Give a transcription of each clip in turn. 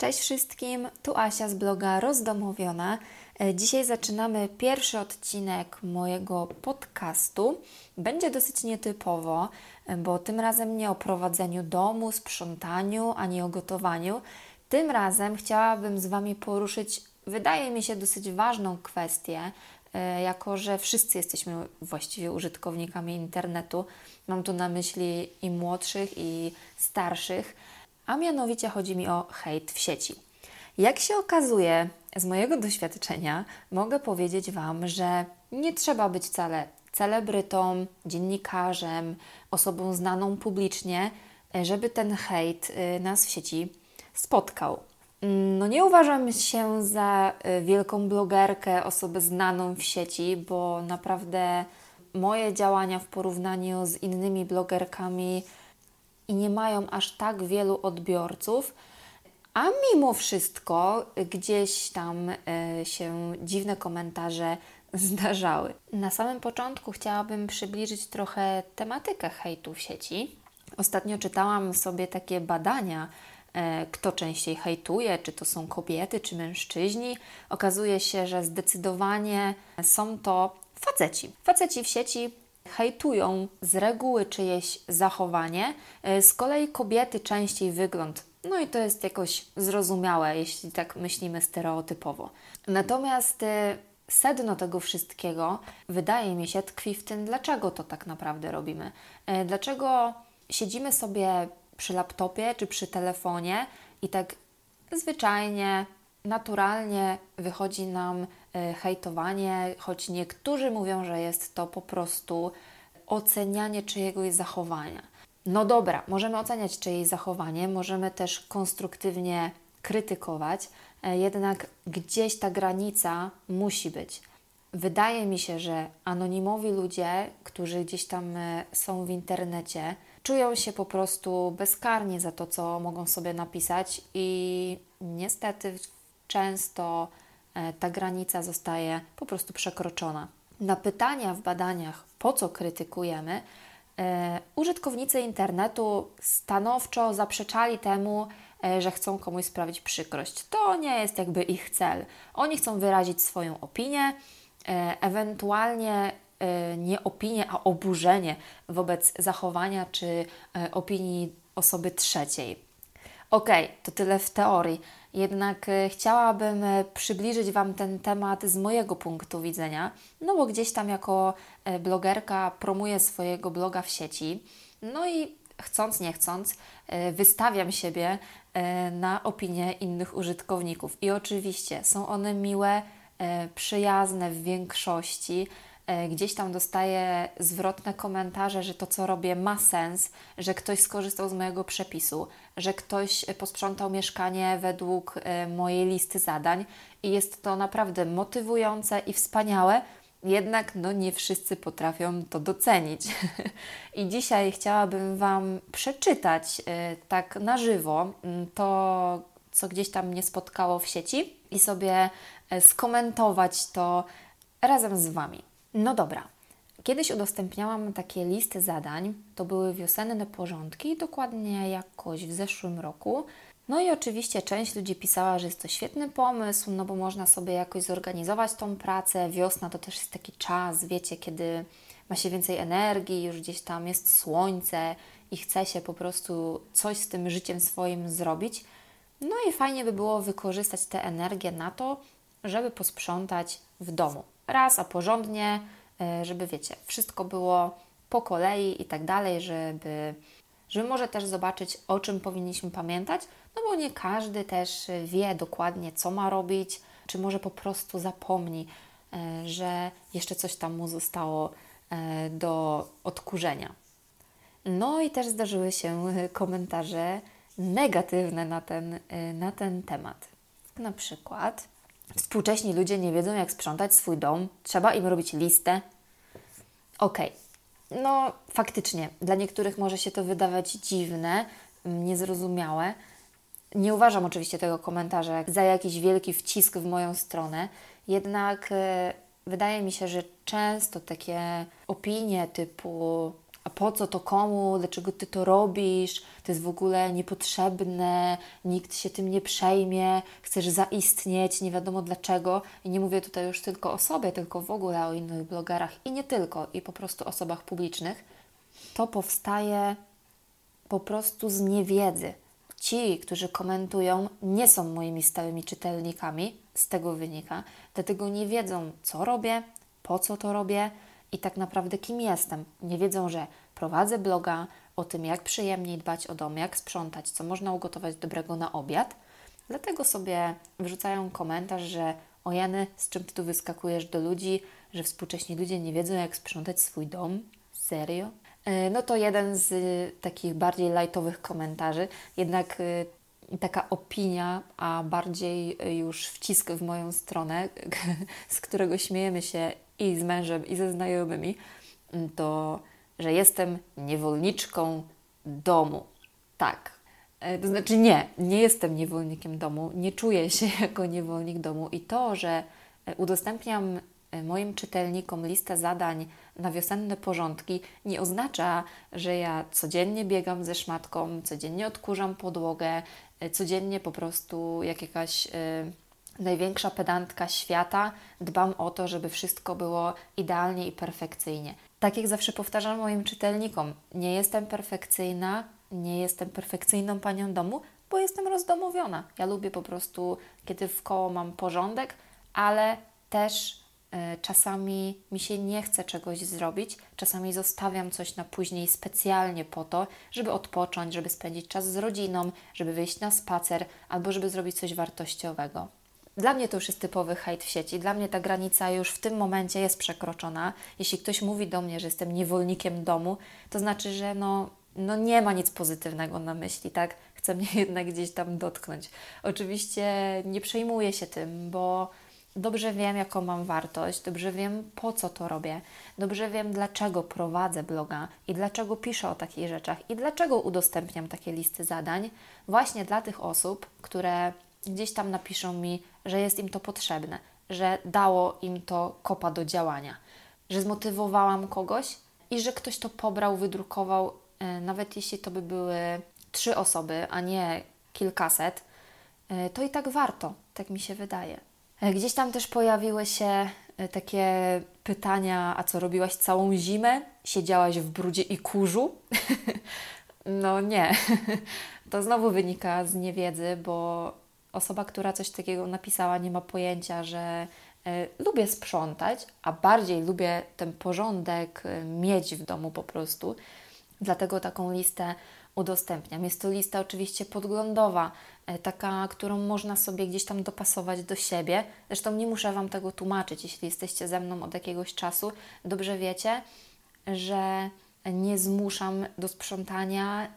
Cześć wszystkim, tu Asia z bloga Rozdomowiona. E, Dzisiaj zaczynamy pierwszy odcinek mojego podcastu. Będzie dosyć nietypowo, e, bo tym razem nie o prowadzeniu domu, sprzątaniu ani o gotowaniu. Tym razem chciałabym z Wami poruszyć, wydaje mi się, dosyć ważną kwestię, e, jako że wszyscy jesteśmy właściwie użytkownikami internetu. Mam tu na myśli i młodszych, i starszych a mianowicie chodzi mi o hejt w sieci. Jak się okazuje, z mojego doświadczenia mogę powiedzieć Wam, że nie trzeba być wcale celebrytą, dziennikarzem, osobą znaną publicznie, żeby ten hejt y, nas w sieci spotkał. No nie uważam się za y, wielką blogerkę, osobę znaną w sieci, bo naprawdę moje działania w porównaniu z innymi blogerkami i nie mają aż tak wielu odbiorców, a mimo wszystko gdzieś tam y, się dziwne komentarze zdarzały. Na samym początku chciałabym przybliżyć trochę tematykę hejtu w sieci. Ostatnio czytałam sobie takie badania, e, kto częściej hejtuje, czy to są kobiety, czy mężczyźni. Okazuje się, że zdecydowanie są to faceci. Faceci w sieci hejtują z reguły czyjeś zachowanie, e, z kolei kobiety częściej wygląd. No i to jest jakoś zrozumiałe, jeśli tak myślimy stereotypowo. Natomiast e, sedno tego wszystkiego, wydaje mi się, tkwi w tym, dlaczego to tak naprawdę robimy. E, dlaczego siedzimy sobie przy laptopie czy przy telefonie i tak zwyczajnie, naturalnie wychodzi nam hejtowanie, choć niektórzy mówią, że jest to po prostu ocenianie czyjegoś zachowania. No dobra, możemy oceniać czyjeś zachowanie, możemy też konstruktywnie krytykować, e, jednak gdzieś ta granica musi być. Wydaje mi się, że anonimowi ludzie, którzy gdzieś tam e, są w internecie, czują się po prostu bezkarnie za to, co mogą sobie napisać, i niestety często E, ta granica zostaje po prostu przekroczona. Na pytania w badaniach, po co krytykujemy, e, użytkownicy internetu stanowczo zaprzeczali temu, e, że chcą komuś sprawić przykrość. To nie jest jakby ich cel. Oni chcą wyrazić swoją opinię, ewentualnie nie opinię, a oburzenie wobec zachowania czy opinii osoby trzeciej. Ok, to tyle w teorii. Jednak e, chciałabym e, przybliżyć Wam ten temat z mojego punktu widzenia, no bo gdzieś tam jako e, blogerka promuję swojego bloga w sieci, no i chcąc, nie chcąc, wystawiam siebie na opinie innych użytkowników. I oczywiście są one miłe, przyjazne w większości, gdzieś tam dostaję zwrotne komentarze, że to, co robię, ma sens, że ktoś skorzystał z mojego przepisu, że ktoś posprzątał mieszkanie według e, mojej listy zadań i jest to naprawdę motywujące i wspaniałe. Jednak no, nie wszyscy potrafią to docenić. I dzisiaj chciałabym Wam przeczytać e, tak na żywo to, co gdzieś tam mnie spotkało w sieci i sobie skomentować to razem z Wami. No dobra. Kiedyś udostępniałam takie listy zadań. To były wiosenne porządki, dokładnie jakoś w zeszłym roku. No i oczywiście część ludzi pisała, że jest to świetny pomysł, no bo można sobie jakoś zorganizować tą pracę. Wiosna to też jest taki czas, wiecie, kiedy ma się więcej energii, już gdzieś tam jest słońce i chce się po prostu coś z tym życiem swoim zrobić. No i fajnie by było wykorzystać tę energię na to, żeby posprzątać w domu raz, a porządnie, e, żeby wiecie, wszystko było po kolei i tak dalej, żeby, żeby może też zobaczyć, o czym powinniśmy pamiętać, no bo nie każdy też wie dokładnie, co ma robić, czy może po prostu zapomni, e, że jeszcze coś tam mu zostało e, do odkurzenia. No i też zdarzyły się komentarze negatywne na ten, na ten temat. Na przykład Współcześni ludzie nie wiedzą, jak sprzątać swój dom, trzeba im robić listę. Okej, okay. no faktycznie, dla niektórych może się to wydawać dziwne, mm, niezrozumiałe. Nie uważam oczywiście tego komentarza za jakiś wielki wcisk w moją stronę, jednak e, wydaje mi się, że często takie opinie typu a po co to komu, dlaczego ty to robisz, to jest w ogóle niepotrzebne, nikt się tym nie przejmie, chcesz zaistnieć, nie wiadomo dlaczego. I nie mówię tutaj już tylko o sobie, tylko w ogóle o innych blogerach. I nie tylko, i po prostu osobach publicznych. To powstaje po prostu z niewiedzy. Ci, którzy komentują, nie są moimi stałymi czytelnikami, z tego wynika, dlatego nie wiedzą, co robię, po co to robię i tak naprawdę kim jestem. Nie wiedzą, że prowadzę bloga o tym, jak przyjemniej dbać o dom, jak sprzątać, co można ugotować dobrego na obiad. Dlatego sobie wrzucają komentarz, że o Jany, z czym ty tu wyskakujesz do ludzi, że współcześni ludzie nie wiedzą, jak sprzątać swój dom? Serio? E, no to jeden z takich bardziej lightowych komentarzy. Jednak e, taka opinia, a bardziej już wcisk w moją stronę, z którego śmiejemy się i z mężem, i ze znajomymi, to, że jestem niewolniczką domu. Tak. E, to znaczy nie, nie jestem niewolnikiem domu, nie czuję się jako niewolnik domu i to, że udostępniam moim czytelnikom listę zadań na wiosenne porządki nie oznacza, że ja codziennie biegam ze szmatką, codziennie odkurzam podłogę, e, codziennie po prostu jak jakaś największa pedantka świata dbam o to, żeby wszystko było idealnie i perfekcyjnie. Tak jak zawsze powtarzam moim czytelnikom, nie jestem perfekcyjna, nie jestem perfekcyjną panią domu, bo jestem rozdomowiona. Ja lubię po prostu, kiedy w koło mam porządek, ale też E, czasami mi się nie chce czegoś zrobić, czasami zostawiam coś na później specjalnie po to, żeby odpocząć, żeby spędzić czas z rodziną, żeby wyjść na spacer albo żeby zrobić coś wartościowego. Dla mnie to już jest typowy hejt w sieci. Dla mnie ta granica już w tym momencie jest przekroczona. Jeśli ktoś mówi do mnie, że jestem niewolnikiem domu, to znaczy, że no, no nie ma nic pozytywnego na myśli, tak? Chce mnie jednak gdzieś tam dotknąć. Oczywiście nie przejmuję się tym, bo Dobrze wiem, jaką mam wartość, dobrze wiem, po co to robię, dobrze wiem, dlaczego prowadzę bloga i dlaczego piszę o takich rzeczach i dlaczego udostępniam takie listy zadań, właśnie dla tych osób, które gdzieś tam napiszą mi, że jest im to potrzebne, że dało im to kopa do działania, że zmotywowałam kogoś i że ktoś to pobrał, wydrukował, e, nawet jeśli to by były trzy osoby, a nie kilkaset, e, to i tak warto, tak mi się wydaje. E, gdzieś tam też pojawiły się takie pytania, a co robiłaś całą zimę? Siedziałaś w brudzie i kurzu? no nie. to znowu wynika z niewiedzy, bo osoba, która coś takiego napisała, nie ma pojęcia, że y, lubię sprzątać, a bardziej lubię ten porządek y, mieć w domu po prostu. Dlatego taką listę udostępniam. Jest to lista oczywiście podglądowa, e, taka, którą można sobie gdzieś tam dopasować do siebie. Zresztą nie muszę Wam tego tłumaczyć, jeśli jesteście ze mną od jakiegoś czasu. Dobrze wiecie, że nie zmuszam do sprzątania,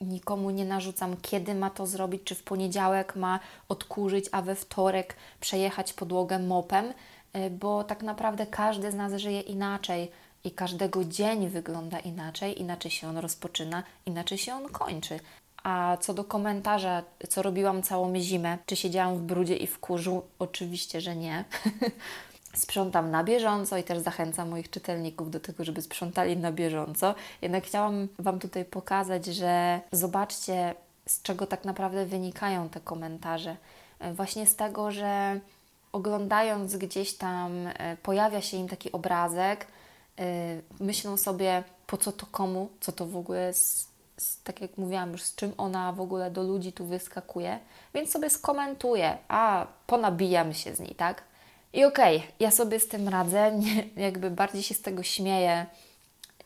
nikomu nie narzucam, kiedy ma to zrobić, czy w poniedziałek ma odkurzyć, a we wtorek przejechać podłogę mopem, e, bo tak naprawdę każdy z nas żyje inaczej i każdego dzień wygląda inaczej, inaczej się on rozpoczyna, inaczej się on kończy. A co do komentarza, co robiłam całą zimę, czy siedziałam w brudzie i w kurzu? Oczywiście, że nie. Sprzątam na bieżąco i też zachęcam moich czytelników do tego, żeby sprzątali na bieżąco. Jednak chciałam Wam tutaj pokazać, że zobaczcie, z czego tak naprawdę wynikają te komentarze. Właśnie z tego, że oglądając gdzieś tam, e, pojawia się im taki obrazek, Y, myślą sobie, po co to komu, co to w ogóle jest, tak jak mówiłam już, z czym ona w ogóle do ludzi tu wyskakuje, więc sobie skomentuję, a ponabijam się z niej, tak? I okej, okay, ja sobie z tym radzę, nie, jakby bardziej się z tego śmieję,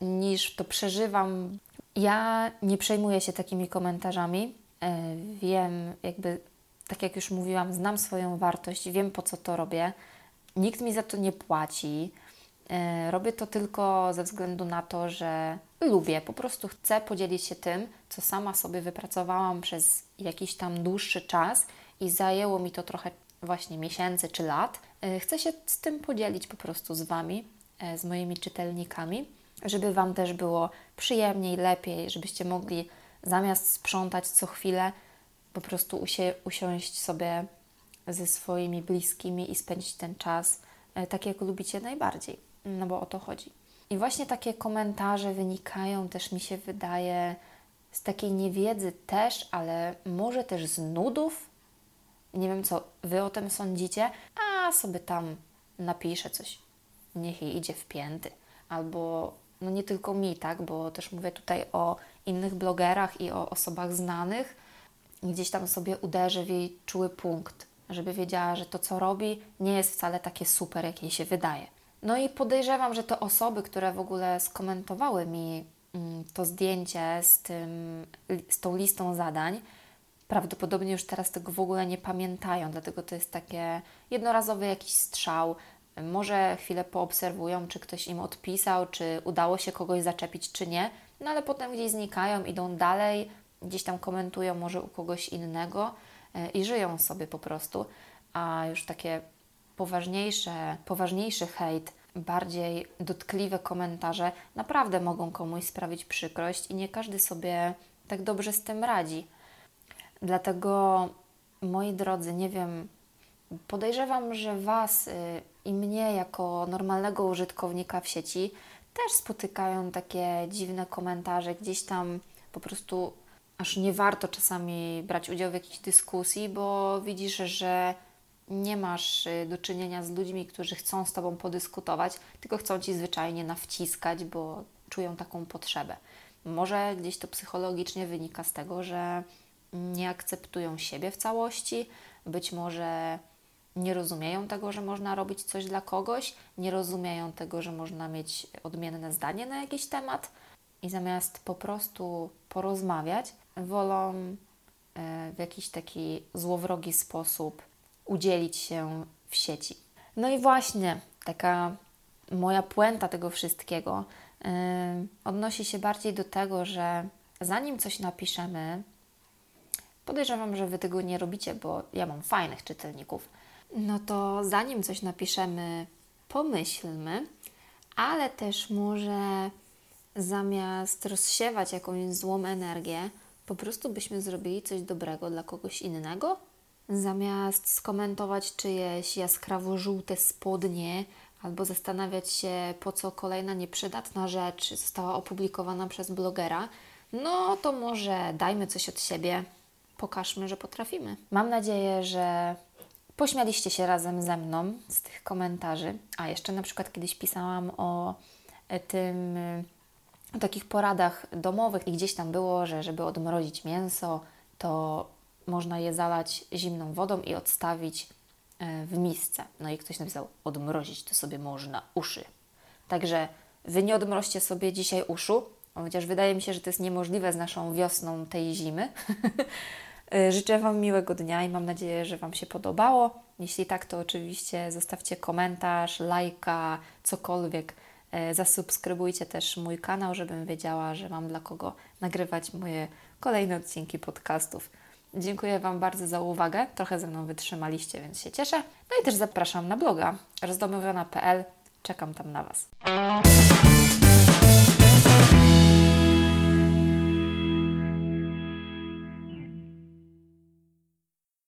niż to przeżywam. Ja nie przejmuję się takimi komentarzami. E, wiem, jakby, tak jak już mówiłam, znam swoją wartość, wiem po co to robię. Nikt mi za to nie płaci. E, robię to tylko ze względu na to, że lubię, po prostu chcę podzielić się tym, co sama sobie wypracowałam przez jakiś tam dłuższy czas i zajęło mi to trochę właśnie miesięcy czy lat. E, chcę się z tym podzielić po prostu z Wami, e, z moimi czytelnikami, żeby Wam też było przyjemniej, lepiej, żebyście mogli zamiast sprzątać co chwilę, po prostu usi- usiąść sobie ze swoimi bliskimi i spędzić ten czas tak, jak lubicie najbardziej no bo o to chodzi. I właśnie takie komentarze wynikają też, mi się wydaje, z takiej niewiedzy też, ale może też z nudów. Nie wiem, co Wy o tym sądzicie, a sobie tam napiszę coś. Niech jej idzie w pięty. Albo, no nie tylko mi, tak, bo też mówię tutaj o innych blogerach i o osobach znanych. Gdzieś tam sobie uderzę w jej czuły punkt, żeby wiedziała, że to, co robi, nie jest wcale takie super, jak jej się wydaje. No i podejrzewam, że te osoby, które w ogóle skomentowały mi mm, to zdjęcie z, tym, z tą listą zadań, prawdopodobnie już teraz tego w ogóle nie pamiętają, dlatego to jest takie jednorazowy jakiś strzał. Może chwilę poobserwują, czy ktoś im odpisał, czy udało się kogoś zaczepić, czy nie, no ale potem gdzieś znikają, idą dalej, gdzieś tam komentują może u kogoś innego e, i żyją sobie po prostu. A już takie poważniejsze, poważniejszy hejt, bardziej dotkliwe komentarze naprawdę mogą komuś sprawić przykrość i nie każdy sobie tak dobrze z tym radzi. Dlatego, moi drodzy, nie wiem, podejrzewam, że Was y, i mnie, jako normalnego użytkownika w sieci, też spotykają takie dziwne komentarze, gdzieś tam po prostu aż nie warto czasami brać udziału w jakiejś dyskusji, bo widzisz, że nie masz y, do czynienia z ludźmi, którzy chcą z Tobą podyskutować, tylko chcą Ci zwyczajnie nawciskać, bo czują taką potrzebę. Może gdzieś to psychologicznie wynika z tego, że nie akceptują siebie w całości, być może nie rozumieją tego, że można robić coś dla kogoś, nie rozumieją tego, że można mieć odmienne zdanie na jakiś temat i zamiast po prostu porozmawiać, wolą e, w jakiś taki złowrogi sposób udzielić się w sieci. No i właśnie taka moja puenta tego wszystkiego yy, odnosi się bardziej do tego, że zanim coś napiszemy, podejrzewam, że Wy tego nie robicie, bo ja mam fajnych czytelników, no to zanim coś napiszemy, pomyślmy, ale też może zamiast rozsiewać jakąś złą energię, po prostu byśmy zrobili coś dobrego dla kogoś innego, Zamiast skomentować czyjeś jaskrawo-żółte spodnie albo zastanawiać się, po co kolejna nieprzydatna rzecz została opublikowana przez blogera, no to może dajmy coś od siebie, pokażmy, że potrafimy. Mam nadzieję, że pośmialiście się razem ze mną z tych komentarzy. A jeszcze na przykład kiedyś pisałam o tym, o takich poradach domowych i gdzieś tam było, że żeby odmrozić mięso, to można je zalać zimną wodą i odstawić e, w misce. No i ktoś napisał, odmrozić to sobie można uszy. Także Wy nie odmroźcie sobie dzisiaj uszu, chociaż wydaje mi się, że to jest niemożliwe z naszą wiosną tej zimy. E, życzę Wam miłego dnia i mam nadzieję, że Wam się podobało. Jeśli tak, to oczywiście zostawcie komentarz, lajka, cokolwiek. E, zasubskrybujcie też mój kanał, żebym wiedziała, że mam dla kogo nagrywać moje kolejne odcinki podcastów. Dziękuję Wam bardzo za uwagę. Trochę ze mną wytrzymaliście, więc się cieszę. No i też zapraszam na bloga rozdomowiona.pl. Czekam tam na Was.